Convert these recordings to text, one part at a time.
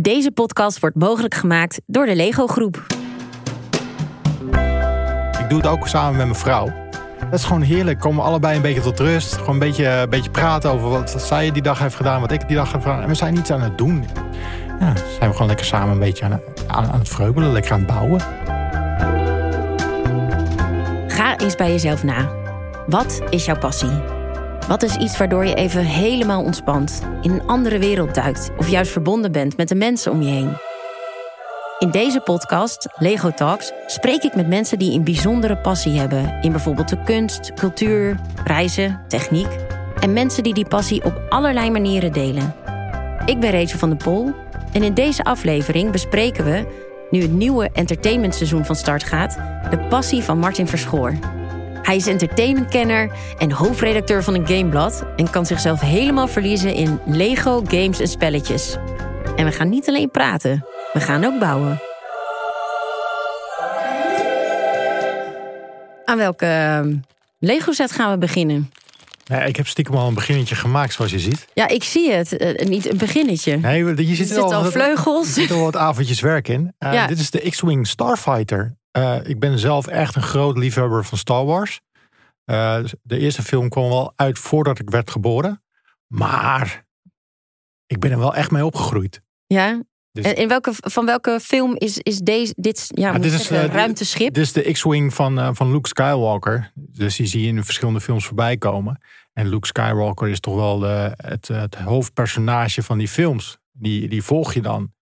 Deze podcast wordt mogelijk gemaakt door de Lego Groep. Ik doe het ook samen met mijn vrouw. Dat is gewoon heerlijk. Komen we allebei een beetje tot rust. Gewoon een beetje, een beetje praten over wat, zij die dag heeft gedaan, wat ik die dag heb gedaan. En we zijn niets aan het doen. Ja, zijn we gewoon lekker samen een beetje aan, aan, aan het vreugelen, lekker aan het bouwen. Ga eens bij jezelf na. Wat is jouw passie? Wat is iets waardoor je even helemaal ontspant, in een andere wereld duikt of juist verbonden bent met de mensen om je heen? In deze podcast, Lego Talks, spreek ik met mensen die een bijzondere passie hebben in bijvoorbeeld de kunst, cultuur, reizen, techniek en mensen die die passie op allerlei manieren delen. Ik ben Rachel van der Pol en in deze aflevering bespreken we, nu het nieuwe entertainmentseizoen van start gaat, de passie van Martin Verschoor. Hij is entertainmentkenner en hoofdredacteur van een gameblad en kan zichzelf helemaal verliezen in Lego, games en spelletjes. En we gaan niet alleen praten, we gaan ook bouwen. Aan welke ehm, Lego set gaan we beginnen? Ja, ik heb stiekem al een beginnetje gemaakt, zoals je ziet. Ja, ik zie het. Eh, niet een beginnetje. Nee, je er zit zitten al, vleugels. Er zitten al wat avondjes werk in. Uh, Ja. Dit is de X-Wing Starfighter. Uh, ik ben zelf echt een groot liefhebber van Star Wars. Uh, de eerste film kwam wel uit voordat ik werd geboren. Maar ik ben er wel echt mee opgegroeid. Ja. Dus- En in welke, van welke film is, is deze, dit ja, moet dit is, zeggen, eh, ruimteschip? Dit is de X-Wing van, van Luke Skywalker. Dus die zie je in verschillende films voorbij komen. En Luke Skywalker is toch wel de, het, het hoofdpersonage van die films. Die, die volg je dan.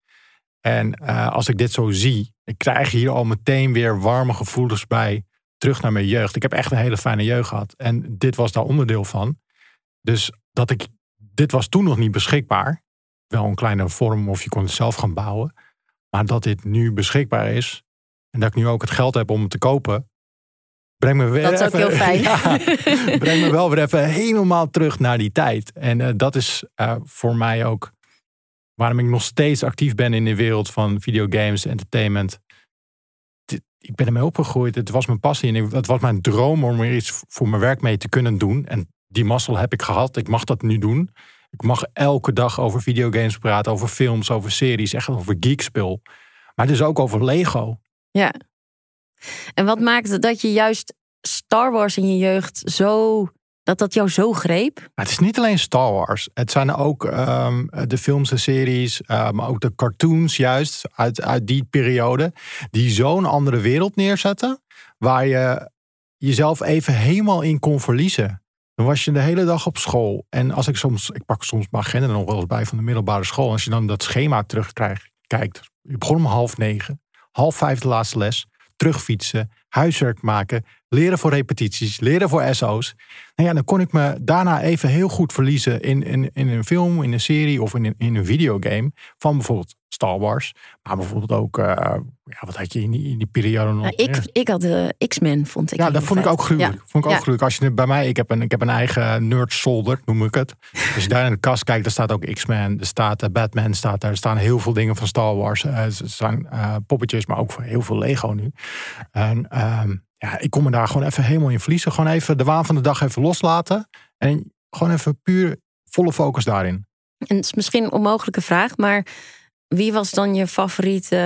En als ik dit zo zie, ik krijg hier al meteen weer warme gevoelens bij. Terug naar mijn jeugd. Ik heb echt een hele fijne jeugd gehad. En dit was daar onderdeel van. Dus dat ik, dit was toen nog niet beschikbaar. Wel een kleine vorm of je kon het zelf gaan bouwen. Maar dat dit nu beschikbaar is. En dat ik nu ook het geld heb om het te kopen. Breng me weer dat is even, ook heel fijn. Ja, breng me wel weer even helemaal terug naar die tijd. En uh, dat is uh, voor mij ook waarom ik nog steeds actief ben in de wereld van videogames, entertainment. Ik ben ermee opgegroeid. Het was mijn passie en het was mijn droom om er iets voor mijn werk mee te kunnen doen. En die mazzel heb ik gehad. Ik mag dat nu doen. Ik mag elke dag over videogames praten, over films, over series, echt over geekspul. Maar dus ook over Lego. Ja. En wat maakt dat je juist Star Wars in je jeugd zo dat dat jou zo greep? Het is niet alleen Star Wars. Het zijn ook um, de films en series, uh, maar ook de cartoons juist uit, uit die periode. Die zo'n andere wereld neerzetten. Waar je jezelf even helemaal in kon verliezen. Dan was je de hele dag op school. En als ik soms, ik pak soms mijn agenda nog wel eens bij van de middelbare school. Als je dan dat schema terugkrijgt, kijkt. Je begon om half negen, half vijf de laatste les. Terugfietsen, huiswerk maken, leren voor repetities, leren voor SO's. Nou ja, dan kon ik me daarna even heel goed verliezen in, in, in een film, in een serie of in in een videogame. Van bijvoorbeeld Star Wars. Maar bijvoorbeeld ook, uh, ja, wat had je in die, in die periode nog? Nou, ik, ja. ik had de X-Men, vond ik. Ja, dat vond ik ook gruwelijk. Ja. Vond ik ook Ja. gruwelijk. Als je bij mij, ik heb een, ik heb een eigen nerd zolder, noem ik het. Als je daar in de kast kijkt, daar staat ook X-Men, er staat uh, Batman, staat daar. Er staan heel veel dingen van Star Wars. Uh, er staan poppetjes, maar ook heel veel Lego nu. En um, ja, ik kon me daar gewoon even helemaal in verliezen. Gewoon even de waan van de dag even loslaten. En gewoon even puur volle focus daarin. En het is misschien een onmogelijke vraag, maar wie was dan je favoriete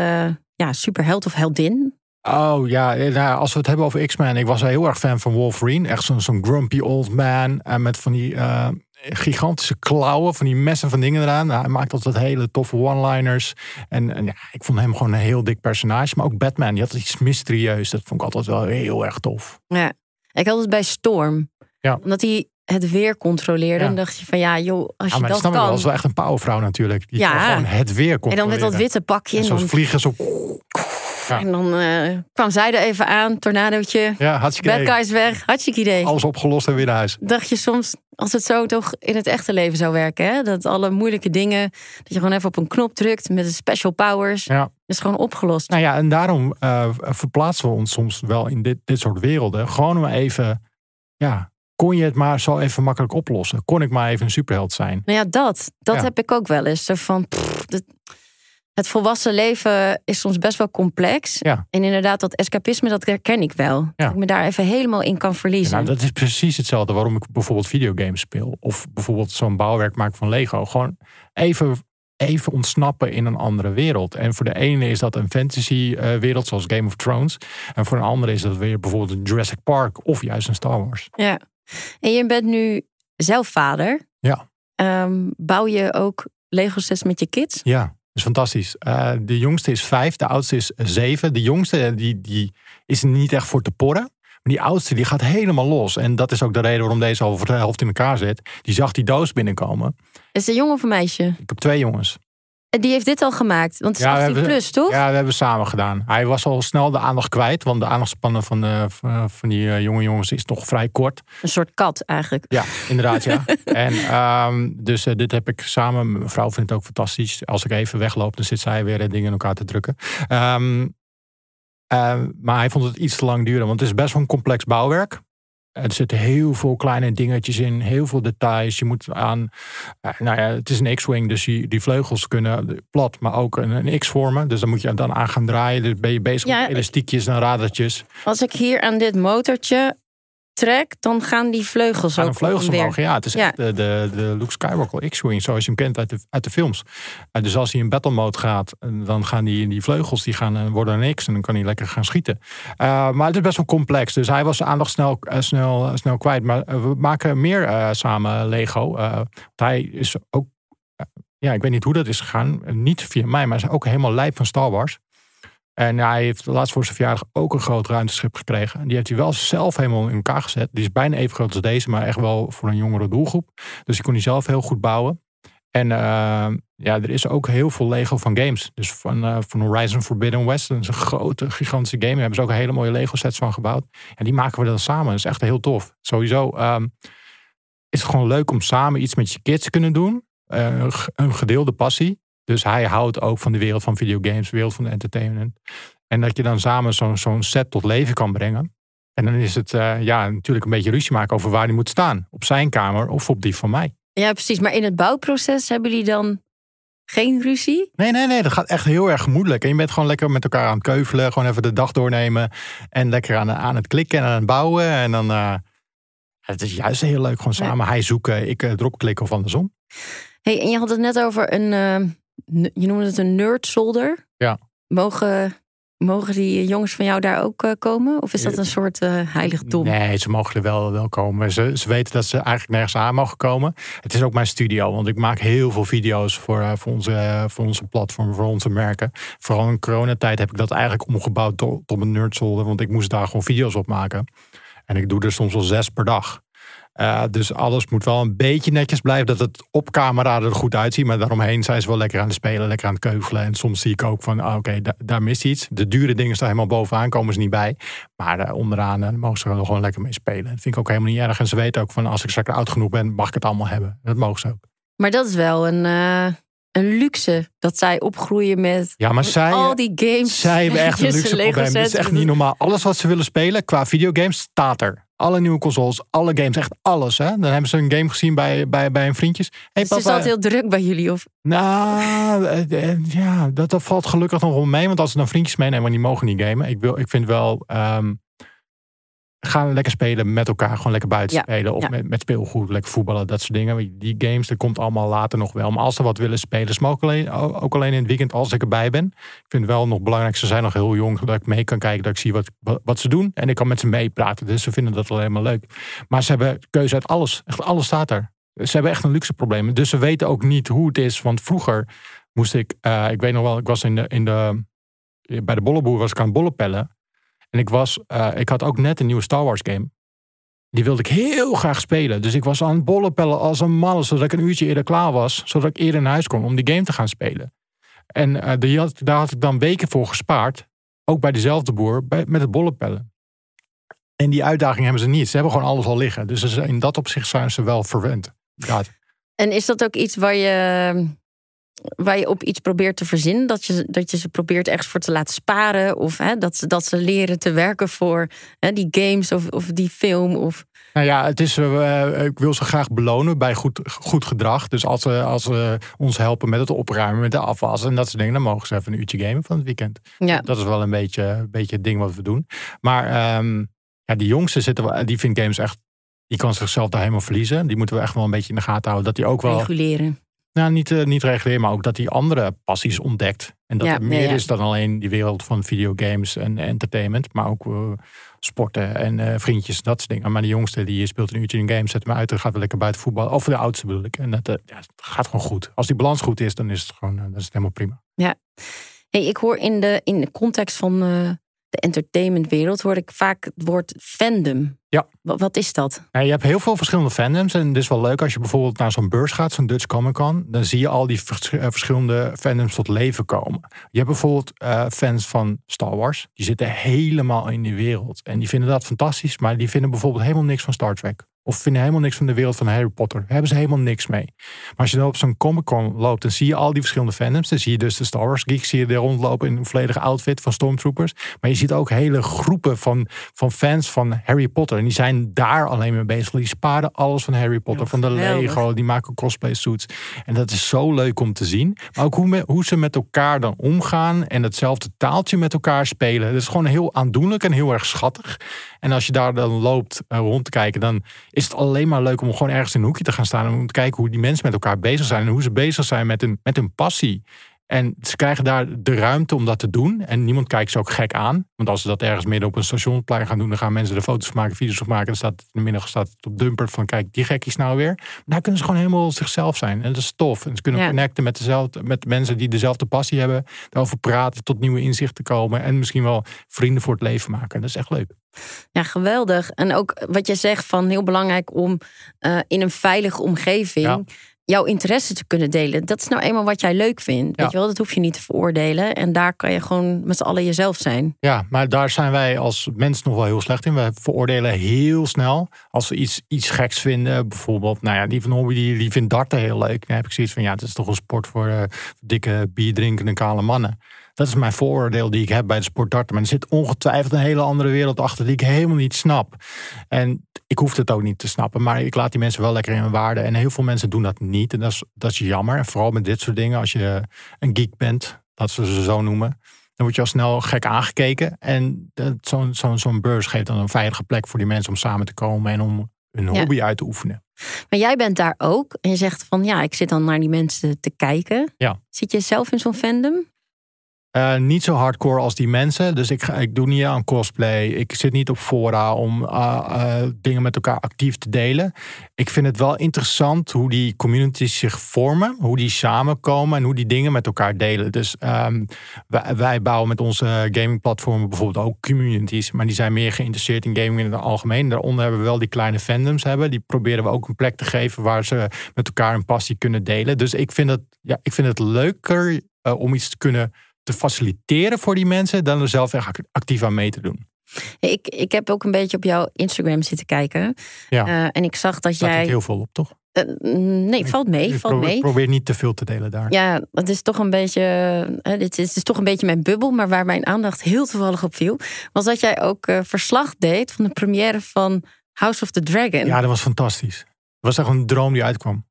ja, superheld of heldin? Oh ja, nou, als we het hebben over X-Men. Ik was heel erg fan van Wolverine. Echt zo'n zo'n grumpy old man. En met van die uh, gigantische klauwen. Van die messen van dingen eraan. Nou, hij maakt altijd hele toffe one-liners. En, en ja, ik vond hem gewoon een heel dik personage. Maar ook Batman, die had iets mysterieus. Dat vond ik altijd wel heel erg tof. Ja, ik had het bij Storm. Ja. Omdat hij het weer controleerde. Ja. En dacht je van ja, joh, als Ja, je dat kan. Dat is wel echt een powervrouw natuurlijk. Die Ja. kan gewoon het weer en dan met controleren. dat witte pakje. En En zo dan, vliegen zo... Ja. en dan eh, kwam zij er even aan, tornadootje. Ja, hartstikke Bad idee. guys weg, hartstikke idee. Alles opgelost en weer naar huis. Dacht je soms, als het zo toch in het echte leven zou werken, hè? dat alle moeilijke dingen, dat je gewoon even op een knop drukt met de special powers, Ja. is gewoon opgelost. Nou ja, en daarom uh, verplaatsen we ons soms wel in dit, dit soort werelden. Gewoon maar even, ja, kon je het maar zo even makkelijk oplossen? Kon ik maar even een superheld zijn? Nou ja, dat, dat Ja. heb ik ook wel eens. Van, pff, dat- het volwassen leven is soms best wel complex. Ja. En inderdaad, dat escapisme, dat herken ik wel. Ja. Dat ik me daar even helemaal in kan verliezen. Nou, dat is precies hetzelfde waarom ik bijvoorbeeld videogames speel. Of bijvoorbeeld zo'n bouwwerk maak van Lego. Gewoon even even ontsnappen in een andere wereld. En voor de ene is dat een fantasy eh, wereld zoals Game of Thrones. En voor een andere is dat weer bijvoorbeeld een Jurassic Park of juist een Star Wars. Ja. En je bent nu zelf vader. Ja. Ehm, bouw je ook Lego sets met je kids? Ja, dat is fantastisch. Uh, de jongste is vijf, de oudste is zeven. De jongste die, die is niet echt voor te porren. Maar die oudste die gaat helemaal los. En dat is ook de reden waarom deze al voor de helft in elkaar zit. Die zag die doos binnenkomen. Is het een jongen of een meisje? Ik heb twee jongens. Die heeft dit al gemaakt? Want het is 18 plus, toch? Ja, we hebben samen gedaan. Hij was al snel de aandacht kwijt. Want de aandachtspannen van, uh, van die uh, jonge jongens is toch vrij kort. Een soort kat eigenlijk. Ja, inderdaad ja. en um, dus uh, dit heb ik samen. Mijn vrouw vindt het ook fantastisch. Als ik even wegloop, dan zit zij weer dingen in elkaar te drukken. Um, maar hij vond het iets te lang duren. Want het is best wel een complex bouwwerk. Er zitten heel veel kleine dingetjes in, heel veel details. Je moet aan, nou ja, het is een X-wing, dus die, die, vleugels kunnen plat, maar ook een, een, X vormen. Dus dan moet je dan aan gaan draaien. Dus ben je bezig ja, met elastiekjes en radertjes. Als ik hier aan dit motortje trek, dan gaan die vleugels gaan ook vleugels omhoog. Ja, het is echt de, de, de Luke Skywalker X-Wing, zoals je hem kent uit de, uit de films. En dus als hij in battle mode gaat, dan gaan die, die vleugels die gaan, worden een X en dan kan hij lekker gaan schieten. Uh, maar het is best wel complex, dus hij was aandacht snel, uh, snel, snel kwijt. Maar we maken meer samen Lego. want hij is ook, ja, ik weet niet hoe dat is gegaan. Niet via mij, maar is ook helemaal lijp van Star Wars. En hij heeft laatst voor zijn verjaardag ook een groot ruimteschip gekregen. En die heeft hij wel zelf helemaal in elkaar gezet. Die is bijna even groot als deze, maar echt wel voor een jongere doelgroep. Dus die kon hij zelf heel goed bouwen. En uh, ja, er is ook heel veel Lego van games. Dus van, uh, van Horizon Forbidden West. Dat is een grote, gigantische game. Daar hebben ze ook hele mooie Lego sets van gebouwd. En die maken we dan samen. Dat is echt heel tof. Sowieso um, is het gewoon leuk om samen iets met je kids te kunnen doen. Uh, een gedeelde passie. Dus hij houdt ook van de wereld van videogames, de wereld van de entertainment. En dat je dan samen zo'n zo'n set tot leven kan brengen. En dan is het uh, ja, natuurlijk een beetje ruzie maken over waar die moet staan. Op zijn kamer of op die van mij. Ja, precies. Maar in het bouwproces hebben jullie dan geen ruzie? Nee, nee, nee. Dat gaat echt heel erg gemoedelijk. En je bent gewoon lekker met elkaar aan het keuvelen. Gewoon even de dag doornemen. En lekker aan, aan het klikken en aan het bouwen. En dan... Uh, het is juist heel leuk. Gewoon samen hij zoeken, ik uh, erop klikken of andersom. Hey, en je had het net over een je noemde het een nerd. Ja. Mogen, mogen die jongens van jou daar ook eh, komen? Of is dat een soort uh, heiligdom? Nee, ze mogen er wel, wel komen. Ze, ze weten dat ze eigenlijk nergens aan mogen komen. Het is ook mijn studio, want ik maak heel veel video's voor, uh, voor, onze, voor onze platform, voor onze merken. Vooral in coronatijd heb ik dat eigenlijk omgebouwd tot, tot een nerdzolder, want ik moest daar gewoon video's op maken. En ik doe er soms wel zes per dag. Uh, dus alles moet wel een beetje netjes blijven. Dat het op camera er goed uitziet. Maar daaromheen zijn ze wel lekker aan het spelen, lekker aan het keuvelen. En soms zie ik ook van, ah, oké, okay, daar mist iets. De dure dingen staan helemaal bovenaan, komen ze niet bij. Maar uh, onderaan uh, mogen ze er gewoon lekker mee spelen. Dat vind ik ook helemaal niet erg. En ze weten ook van, als ik straks oud genoeg ben, mag ik het allemaal hebben. Dat mogen ze ook. Maar dat is wel een een luxe dat zij opgroeien met ja, maar zij, al die games. Zij hebben echt een luxe probleem. Het is echt niet normaal. Alles wat ze willen spelen qua videogames staat er. Alle nieuwe consoles, alle games, echt alles. Hè? Dan hebben ze een game gezien bij, bij, bij een vriendjes. Hey, dus papa, is dat heel druk bij jullie? Of? Nou, eh, eh, ja, dat, dat valt gelukkig nog wel mee. Want als ze dan vriendjes meenemen, die mogen niet gamen. Ik, wil, ik vind wel, um, gaan lekker spelen met elkaar. Gewoon lekker buiten spelen. Of met, met speelgoed, lekker voetballen, dat soort dingen. Die games, dat komt allemaal later nog wel. Maar als ze wat willen spelen, ze ook alleen, ook alleen in het weekend als ik erbij ben. Ik vind het wel nog belangrijk, ze zijn nog heel jong, dat ik mee kan kijken, dat ik zie wat, wat, ze doen. En ik kan met ze meepraten. Dus ze vinden dat alleen maar leuk. Maar ze hebben keuze uit alles. Echt alles staat er. Ze hebben echt een luxe probleem. Dus ze weten ook niet hoe het is. Want vroeger moest ik, uh, ik weet nog wel, ik was in de, in de, bij de bolleboer was ik aan bollen pellen. En ik, was, uh, ik had ook net een nieuwe Star Wars game. Die wilde ik heel graag spelen. Dus ik was aan het bollenpellen als een man, zodat ik een uurtje eerder klaar was. Zodat ik eerder naar huis kon om die game te gaan spelen. En had, daar had ik dan weken voor gespaard. Ook bij dezelfde boer, bij, met het bollenpellen. En die uitdaging hebben ze niet. Ze hebben gewoon alles al liggen. Dus in dat opzicht zijn ze wel verwend. Ja. En is dat ook iets waar je waar je op iets probeert te verzinnen. Dat je, dat je ze probeert echt voor te laten sparen. Of hè, dat, ze, dat ze leren te werken voor hè, die games of, of die film. Of... Nou ja, het is, uh, ik wil ze graag belonen bij goed, goed gedrag. Dus als ze, als ze ons helpen met het opruimen, met de afwas en dat soort dingen, dan mogen ze even een uurtje gamen van het weekend. Ja. Dat is wel een beetje, een beetje het ding wat we doen. Maar um, ja, die jongste zitten, die vindt games echt, die kan zichzelf daar helemaal verliezen. Die moeten we echt wel een beetje in de gaten houden. Dat die ook wel. Reguleren Nou, niet, uh, niet regulier, maar ook dat hij andere passies ontdekt. En dat Ja, er ja, meer ja. is dan alleen die wereld van videogames en entertainment. Maar ook eh, sporten en eh, vriendjes, dat soort dingen. Maar de jongste die speelt een uurtje in een game, zet hem uit en gaat weer lekker buiten voetbal. Of de oudste bedoel ik. En dat ja, gaat gewoon goed. Als die balans goed is, dan is het gewoon dan is het helemaal prima. Hey, ik hoor in de, in de context van de entertainmentwereld hoor ik vaak het woord fandom. Ja. Wat, wat is dat? Ja, je hebt heel veel verschillende fandoms. En het is wel leuk als je bijvoorbeeld naar zo'n beurs gaat, zo'n Dutch Comic Con. Dan zie je al die vers- eh, verschillende fandoms tot leven komen. Je hebt bijvoorbeeld eh, fans van Star Wars. Die zitten helemaal in die wereld. En die vinden dat fantastisch. Maar die vinden bijvoorbeeld helemaal niks van Star Trek. Of vinden helemaal niks van de wereld van Harry Potter. Daar hebben ze helemaal niks mee. Maar als je dan op zo'n Comic Con loopt, dan zie je al die verschillende fandoms. Dan zie je dus de Star Wars geeks, zie je er rondlopen in een volledige outfit van Stormtroopers. Maar je ziet ook hele groepen van, van fans van Harry Potter. En die zijn daar alleen mee bezig. Die sparen alles van Harry Potter, Ja, van de. Lego. Die maken cosplay suits. En dat is zo leuk om te zien. Maar ook hoe, me- hoe ze met elkaar dan omgaan. En hetzelfde taaltje met elkaar spelen. Dat is gewoon heel aandoenlijk en heel erg schattig. En als je daar dan loopt eh, rond te kijken, dan is het alleen maar leuk om gewoon ergens in een hoekje te gaan staan. En om te kijken hoe die mensen met elkaar bezig zijn. En hoe ze bezig zijn met hun, met hun passie. En ze krijgen daar de ruimte om dat te doen. En niemand kijkt ze ook gek aan. Want als ze dat ergens midden op een stationplein gaan doen, dan gaan mensen er foto's van maken, video's van maken. Dan staat het in de middag staat het op dumper van kijk, die gekkies nou weer. Maar daar kunnen ze gewoon helemaal zichzelf zijn. En dat is tof. En ze kunnen Ja. connecten met, dezelfde, met mensen die dezelfde passie hebben. Daarover praten, tot nieuwe inzichten komen. En misschien wel vrienden voor het leven maken. Dat is echt leuk. Ja, geweldig. En ook wat je zegt van heel belangrijk om eh, in een veilige omgeving Ja. jouw interesse te kunnen delen. Dat is nou eenmaal wat jij leuk vindt. Ja. Weet je wel, dat hoef je niet te veroordelen. En daar kan je gewoon met z'n allen jezelf zijn. Ja, maar daar zijn wij als mens nog wel heel slecht in. We veroordelen heel snel. Als we iets, iets geks vinden, bijvoorbeeld, nou ja, die van Hobby die, die vindt darten heel leuk. Dan heb ik zoiets van, ja, het is toch een sport voor eh, dikke bierdrinkende kale mannen. Dat is mijn vooroordeel die ik heb bij de sport darten. Maar er zit ongetwijfeld een hele andere wereld achter die ik helemaal niet snap. En ik hoef het ook niet te snappen, maar ik laat die mensen wel lekker in hun waarde. En heel veel mensen doen dat niet. En dat is, dat is jammer. En vooral met dit soort dingen, als je een geek bent, dat ze ze zo noemen. Dan word je al snel gek aangekeken. En zo'n zo'n zo'n beurs geeft dan een veilige plek voor die mensen om samen te komen en om hun Ja. hobby uit te oefenen. Maar jij bent daar ook. En je zegt van ja, ik zit dan naar die mensen te kijken. Ja. Zit je zelf in zo'n fandom? Eh, niet zo hardcore als die mensen. Dus ik, ik doe niet aan cosplay. Ik zit niet op fora om eh, eh, dingen met elkaar actief te delen. Ik vind het wel interessant hoe die communities zich vormen. Hoe die samenkomen en hoe die dingen met elkaar delen. Dus ehm, wij, wij bouwen met onze gamingplatformen bijvoorbeeld ook communities. Maar die zijn meer geïnteresseerd in gaming in het algemeen. Daaronder hebben we wel die kleine fandoms hebben. Die proberen we ook een plek te geven waar ze met elkaar een passie kunnen delen. Dus ik vind het, ja, ik vind het leuker om iets te kunnen te faciliteren voor die mensen dan er zelf echt ac- actief aan mee te doen. Ik, ik heb ook een beetje op jouw Instagram zitten kijken. Ja. Eh, en ik zag dat Staat jij. heel veel op, toch? Eh, nee, valt mee. Ik Valt probeer, mee. probeer niet te veel te delen daar. Ja, het is toch een beetje. eh, dit is, is toch een beetje mijn bubbel. Maar waar mijn aandacht heel toevallig op viel. Was dat jij ook verslag deed van de première van House of the Dragon. Ja, dat was fantastisch. Het was echt een droom die uitkwam.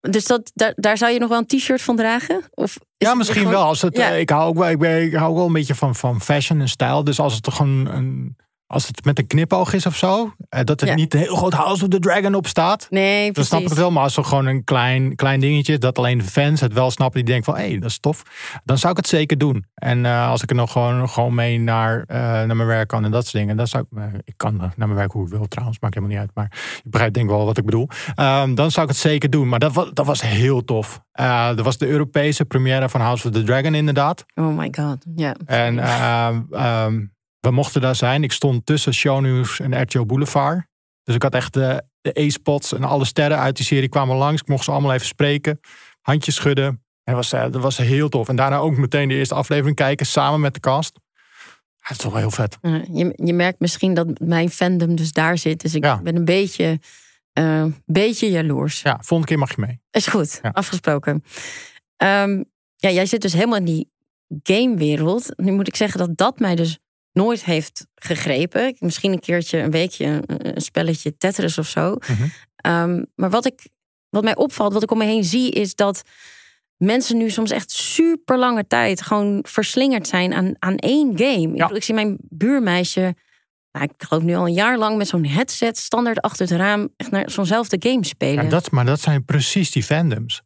Dus dat, daar, daar zou je nog wel een t-shirt van dragen? Of ja, misschien gewoon- wel. Als het, Ja. eh, ik, hou ook wel ik, ben, ik hou ook wel een beetje van, van fashion en stijl. Dus als het toch gewoon een, als het met een knipoog is of zo, eh, dat er Ja. niet een heel groot House of the Dragon op staat. Nee, Dan precies. snap ik het wel, maar als er gewoon een klein, klein dingetje, dat alleen fans het wel snappen, die denken van hé, hey, dat is tof, dan zou ik het zeker doen. En eh, als ik er nog gewoon, gewoon mee naar, eh, naar mijn werk kan en dat soort dingen, dan zou ik, eh, ik kan naar mijn werk hoe ik wil trouwens, maakt helemaal niet uit, maar je begrijpt denk ik wel wat ik bedoel. Ehm, dan zou ik het zeker doen, maar dat was, dat was heel tof. Dat was de Europese première van House of the Dragon inderdaad. Oh my god. Ja. En ehm, we mochten daar zijn. Ik stond tussen Shownews en RTO Boulevard. Dus ik had echt de, de A-spots en alle sterren uit die serie kwamen langs. Ik mocht ze allemaal even spreken, handjes schudden. En dat was, eh, dat was heel tof. En daarna ook meteen de eerste aflevering kijken samen met de cast. Ja, dat is toch wel heel vet. Je, je merkt misschien dat mijn fandom dus daar zit. Dus ik Ja. ben een beetje, eh, beetje jaloers. Ja, volgende keer mag je mee. Is goed, Ja. afgesproken. Ehm, ja, jij zit dus helemaal in die gamewereld. Nu moet ik zeggen dat dat mij dus nooit heeft gegrepen. Misschien een keertje een weekje een, spelletje Tetris of zo. Mhm. Ehm, maar wat, ik, wat mij opvalt, wat ik om me heen zie, is dat mensen nu soms echt super lange tijd gewoon verslingerd zijn aan, aan één game. Ik, Ja. bedoel, ik zie mijn buurmeisje, nou, ik geloof nu al een jaar lang met zo'n headset standaard achter het raam echt naar zo'nzelfde game spelen. Ja, dat, maar dat zijn precies die fandoms.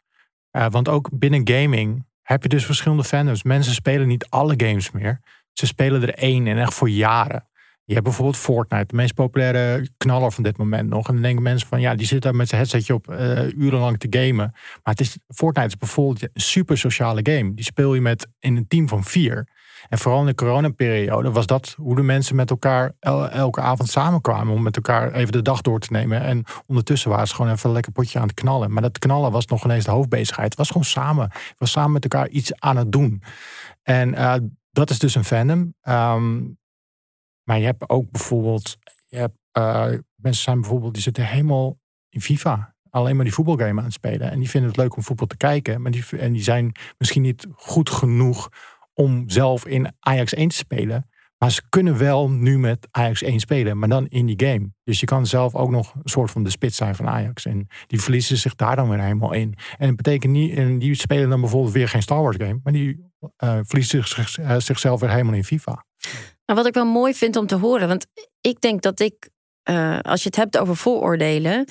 Uh, want ook binnen gaming heb je dus verschillende fandoms. Mensen spelen niet alle games meer. Ze spelen er één en echt voor jaren. Je hebt bijvoorbeeld Fortnite, de meest populaire knaller van dit moment nog. En dan denken mensen van ja, die zit daar met zijn headsetje op uh, urenlang te gamen. Maar het is, Fortnite is bijvoorbeeld een super sociale game. Die speel je met in een team van vier. En vooral in de coronaperiode was dat hoe de mensen met elkaar elke avond samenkwamen. Om met elkaar even de dag door te nemen. En ondertussen waren ze gewoon even een lekker potje aan het knallen. Maar dat knallen was nog ineens de hoofdbezigheid. Het was gewoon samen. Het was samen met elkaar iets aan het doen. En uh, dat is dus een fandom. Um, maar je hebt ook bijvoorbeeld, je hebt, uh, mensen zijn bijvoorbeeld, die zitten helemaal in FIFA. Alleen maar die voetbalgame aan het spelen. En die vinden het leuk om voetbal te kijken. Maar die, en die zijn misschien niet goed genoeg om zelf in Ajax 1 te spelen. Maar ze kunnen wel nu met Ajax 1 spelen, maar dan in die game. Dus je kan zelf ook nog een soort van de spits zijn van Ajax. En die verliezen zich daar dan weer helemaal in. En het betekent niet, en die spelen dan bijvoorbeeld weer geen Star Wars game, maar die uh, verliezen zich, uh, zichzelf weer helemaal in FIFA. Nou, wat ik wel mooi vind om te horen, want ik denk dat ik, uh, als je het hebt over vooroordelen,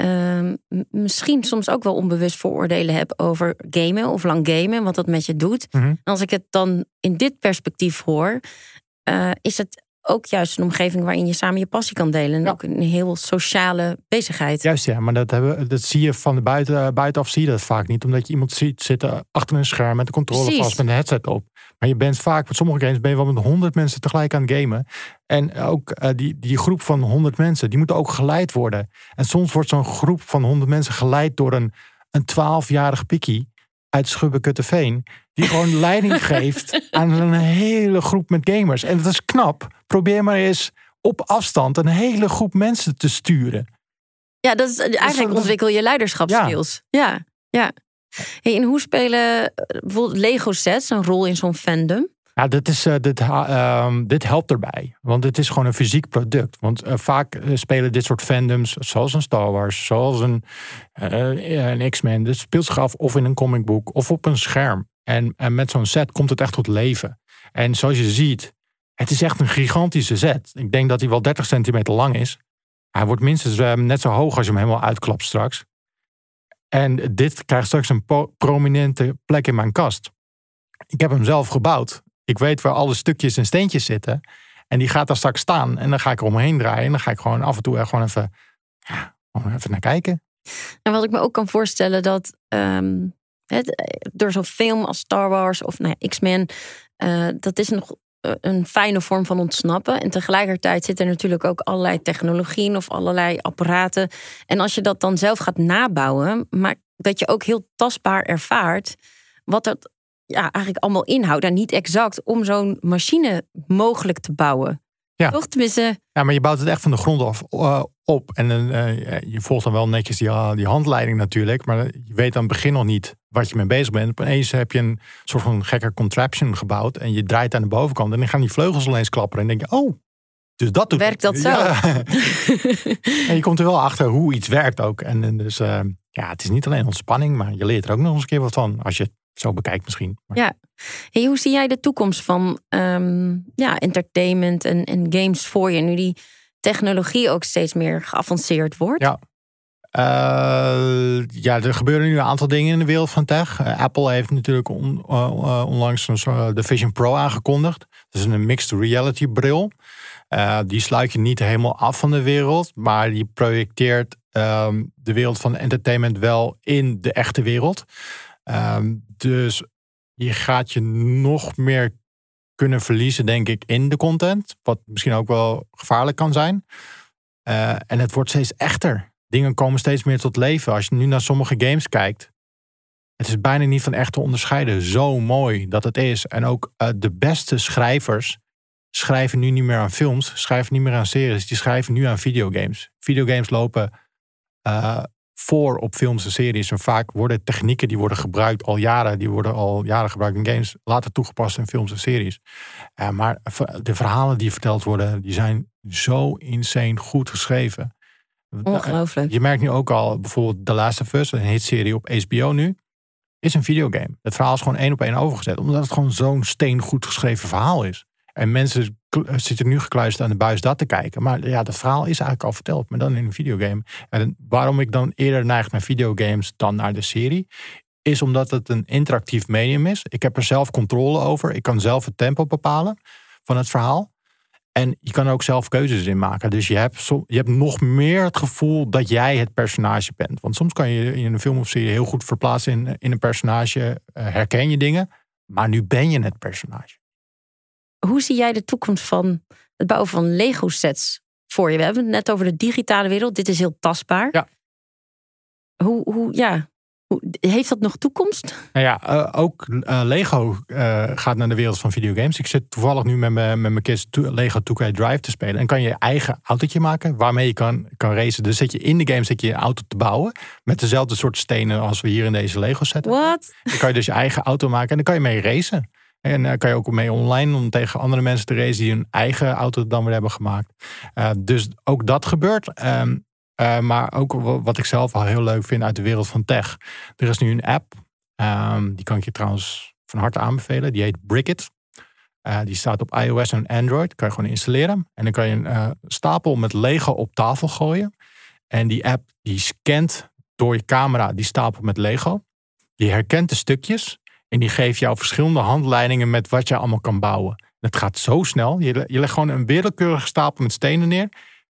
uh, misschien soms ook wel onbewust vooroordelen heb over gamen of lang gamen, wat dat met je doet. Mhm. En als ik het dan in dit perspectief hoor, uh, is het ook juist een omgeving waarin je samen je passie kan delen. En Ja. ook een heel sociale bezigheid. Juist ja, maar dat, hebben, dat zie je van de buiten, buitenaf zie je dat vaak niet. Omdat je iemand ziet zitten achter een scherm met de controle Precies. vast met een headset op. Maar je bent vaak, met sommige games ben je wel met honderd mensen tegelijk aan het gamen. En ook eh, die, die groep van honderd mensen, die moeten ook geleid worden. En soms wordt zo'n groep van honderd mensen geleid door een, een twaalfjarig pikkie uit Schubbekutteveen. Die gewoon leiding geeft aan een hele groep met gamers. En dat is knap. Probeer maar eens op afstand een hele groep mensen te sturen. Ja, dat is, eigenlijk dat is- ontwikkel je leiderschapskills. Ja, ja. Hey, en hoe spelen eh, bijvoorbeeld Lego sets een rol in zo'n fandom? Ja, dit, is, eh, dit, ehm, dit helpt erbij. Want het is gewoon een fysiek product. Want eh, vaak eh, spelen dit soort fandoms, zoals een Star Wars, zoals een, een X-Men. Dit speelt zich af of in een comicboek of op een scherm. En, en met zo'n set komt het echt tot leven. En zoals je ziet, het is echt een gigantische set. Ik denk dat hij wel 30 centimeter lang is. Hij wordt minstens eh, net zo hoog als je hem helemaal uitklapt straks. En dit krijgt straks een prominente plek in mijn kast. Ik heb hem zelf gebouwd. Ik weet waar alle stukjes en steentjes zitten. En die gaat daar straks staan. En dan ga ik er omheen draaien. En dan ga ik gewoon af en toe er gewoon even, ja, gewoon even naar kijken. En wat ik me ook kan voorstellen dat ehm, door zo'n film als Star Wars of nou ja, X-Men, eh, dat is nog eh, een fijne vorm van ontsnappen. En tegelijkertijd zit er natuurlijk ook allerlei technologieën of allerlei apparaten. En als je dat dan zelf gaat nabouwen, maar dat je ook heel tastbaar ervaart wat dat ja, eigenlijk allemaal inhoudt. En niet exact om zo'n machine mogelijk te bouwen. Ja. Toch? Tenminste, Ja, maar je bouwt het echt van de grond af eh, op. En eh, je volgt dan wel netjes die, ah, die handleiding natuurlijk. Maar je weet aan het begin nog niet wat je mee bezig bent. Opeens heb je een soort van gekke contraption gebouwd. En je draait aan de bovenkant. En dan gaan die vleugels ineens klapperen. En denk je, oh, dus dat doet Werkt dat zo? Ja. en je komt er wel achter hoe iets werkt ook. En, en dus eh, ja, het is niet alleen ontspanning. Maar je leert er ook nog eens een keer wat van. Als je zo bekijkt misschien. Maar Ja. Hey, hoe zie jij de toekomst van ehm, ja, entertainment en, en games voor je? Nu die technologie ook steeds meer geavanceerd wordt. Ja. Eh, ja, er gebeuren nu een aantal dingen in de wereld van tech. Eh, Apple heeft natuurlijk on- eh, onlangs een de Vision Pro aangekondigd. Dat is een mixed reality bril. Die sluit je niet helemaal af van de wereld, maar die projecteert ehm, de wereld van entertainment wel in de echte wereld. Ehm, dus je gaat je nog meer kunnen verliezen, denk ik, in de content. Wat misschien ook wel gevaarlijk kan zijn. Eh, en het wordt steeds echter. Dingen komen steeds meer tot leven. Als je nu naar sommige games kijkt. Het is bijna niet van echt te onderscheiden. Zo mooi dat het is. En ook eh, de beste schrijvers schrijven nu niet meer aan films. Schrijven niet meer aan series. Die schrijven nu aan videogames. Videogames lopen eh, voor op films en series. En vaak worden technieken die worden gebruikt al jaren. Die worden al jaren gebruikt in games. Later toegepast in films en series. Eh, maar de verhalen die verteld worden. Die zijn zo insane goed geschreven. Ongelooflijk. Je merkt nu ook al bijvoorbeeld The Last of Us, een hitserie op HBO nu, is een videogame. Het verhaal is gewoon één op één overgezet, omdat het gewoon zo'n steengoed geschreven verhaal is. En mensen kl- zitten nu gekluisterd aan de buis dat te kijken. Maar ja, dat verhaal is eigenlijk al verteld, maar dan in een videogame. En waarom ik dan eerder neig naar videogames dan naar de serie, is omdat het een interactief medium is. Ik heb er zelf controle over. Ik kan zelf het tempo bepalen van het verhaal. En je kan ook zelf keuzes in maken. Dus je hebt, je hebt nog meer het gevoel dat jij het personage bent. Want soms kan je in een film of serie heel goed verplaatsen in, in een personage. Uh, herken je dingen. Maar nu ben je het personage. Hoe zie jij de toekomst van het bouwen van Lego sets voor je? We hebben het net over de digitale wereld. Dit is heel tastbaar. Ja. Hoe, hoe, ja, heeft dat nog toekomst? Nou ja, uh, ook uh, Lego uh, gaat naar de wereld van videogames. Ik zit toevallig nu met, mijn met mijn kids Lego 2K Drive te spelen. En kan je je eigen autootje maken waarmee je kan, kan racen. Dus zit je in de game zit je een auto te bouwen. Met dezelfde soort stenen als we hier in deze Lego set Wat? Dan kan je dus je eigen auto maken en dan kan je mee racen. En daar kan je ook mee online om tegen andere mensen te racen die hun eigen auto dan weer hebben gemaakt. dus ook dat gebeurt. Um, uh, maar ook wat ik zelf al heel leuk vind uit de wereld van tech. Er is nu een app. Um, die kan ik je trouwens van harte aanbevelen. Die heet Brickit. Uh, die staat op iOS en Android. Kan je gewoon installeren. En dan kan je een stapel met Lego op tafel gooien. En die app die scant door je camera die stapel met Lego. Die herkent de stukjes. En die geeft jou verschillende handleidingen met wat je allemaal kan bouwen. Het gaat zo snel. Je, legt gewoon een willekeurige stapel met stenen neer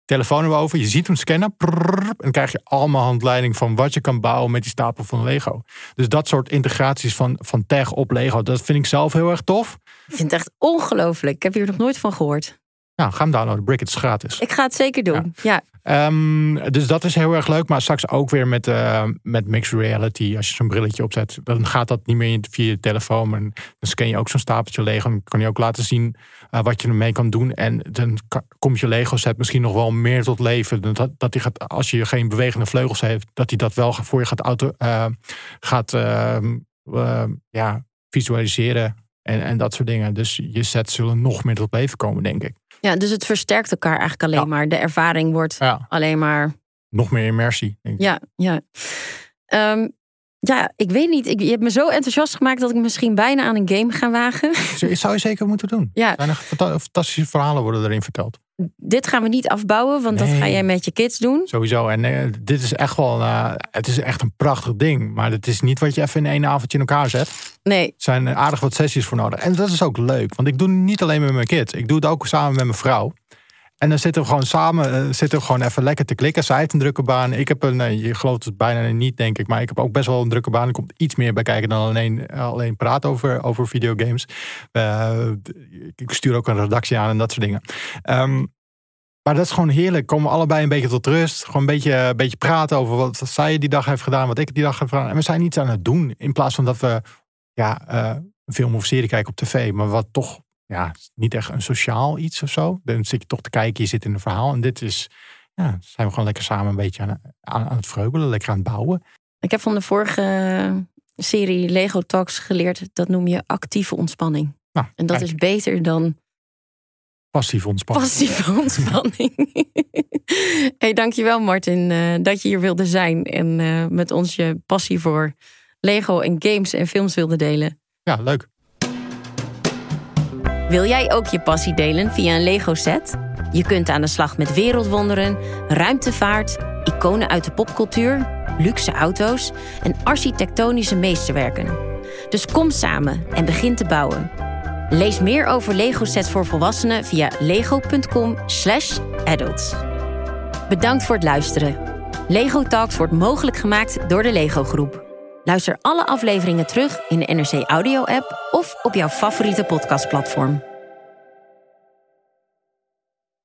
telefoon erover. Je ziet hem scannen. En dan krijg je allemaal handleiding van wat je kan bouwen met die stapel van Lego. Dus dat soort integraties van, van tech op Lego, dat vind ik zelf heel erg tof. Ik vind het echt ongelooflijk. Ik heb hier nog nooit van gehoord. Nou, ga hem downloaden. Brick is gratis. Ik ga het zeker doen. Ja. Um, dus dat is heel erg leuk. Maar straks ook weer met, uh, met mixed reality. Als je zo'n brilletje opzet, dan gaat dat niet meer via je telefoon. Maar dan scan je ook zo'n stapeltje Lego. Dan kan je ook laten zien uh, wat je ermee kan doen. En dan komt je Lego set misschien nog wel meer tot leven. Dat, dat die gaat, als je geen bewegende vleugels heeft, dat hij dat wel voor je gaat, auto, uh, gaat ehm, ja, visualiseren. En, en dat soort dingen. Dus je sets zullen nog meer tot leven komen, denk ik. Ja, dus het versterkt elkaar eigenlijk alleen maar. De ervaring wordt alleen maar. Nog meer immersie. Denk ik. Ja, ja. Um, ja, ik weet niet. Ik, je hebt me zo enthousiast gemaakt dat ik misschien bijna aan een game ga wagen. Zou je zeker moeten doen. Ja. Zijn fantastische verhalen worden erin verteld. Dit gaan we niet afbouwen, want dat ga jij met je kids doen. Sowieso. En uh, dit is echt wel, uh, het is echt een prachtig ding. Maar het is niet wat je even in één avondje in elkaar zet. Er zijn aardig wat sessies voor nodig. En dat is ook leuk, want ik doe niet alleen met mijn kids. Ik doe het ook samen met mijn vrouw. En dan zitten we gewoon samen, uh, zitten we gewoon even lekker te klikken. Zij heeft een drukke baan. Ik heb een, je gelooft het bijna niet, denk ik. Maar ik heb ook best wel een drukke baan. Er komt iets meer bij kijken dan alleen, alleen praten over, over videogames. ik stuur ook een redactie aan en dat soort dingen. Um, maar dat is gewoon heerlijk. Komen we allebei een beetje tot rust. Gewoon een beetje, een beetje praten over wat zij die dag heeft gedaan, wat ik die dag heb gedaan. En we zijn iets aan het doen. In plaats van dat we ja, uh, een film of serie kijken op tv. Maar wat toch ja, niet echt een sociaal iets of zo. Dan zit je toch te kijken, je zit in een verhaal. En dit is, ja, zijn we gewoon lekker samen een beetje aan, aan, aan het vreubelen, lekker aan het bouwen. Ik heb van de vorige serie Lego Talks geleerd, dat noem je actieve ontspanning. Nou, en dat kijk. is beter dan Passieve ontspanning. Passieve ontspanning. hey, dankjewel Martin uh, dat je hier wilde zijn en uh, met ons je passie voor Lego en games en films wilde delen. Ja, leuk. Wil jij ook je passie delen via een Lego set? Je kunt aan de slag met wereldwonderen, ruimtevaart, iconen uit de popcultuur, luxe auto's en architectonische meesterwerken. Dus kom samen en begin te bouwen. Lees meer over Lego sets voor volwassenen via lego.com/adults. Bedankt voor het luisteren. Lego Talks wordt mogelijk gemaakt door de Lego Groep. Luister alle afleveringen terug in de NRC Audio app of op jouw favoriete podcastplatform.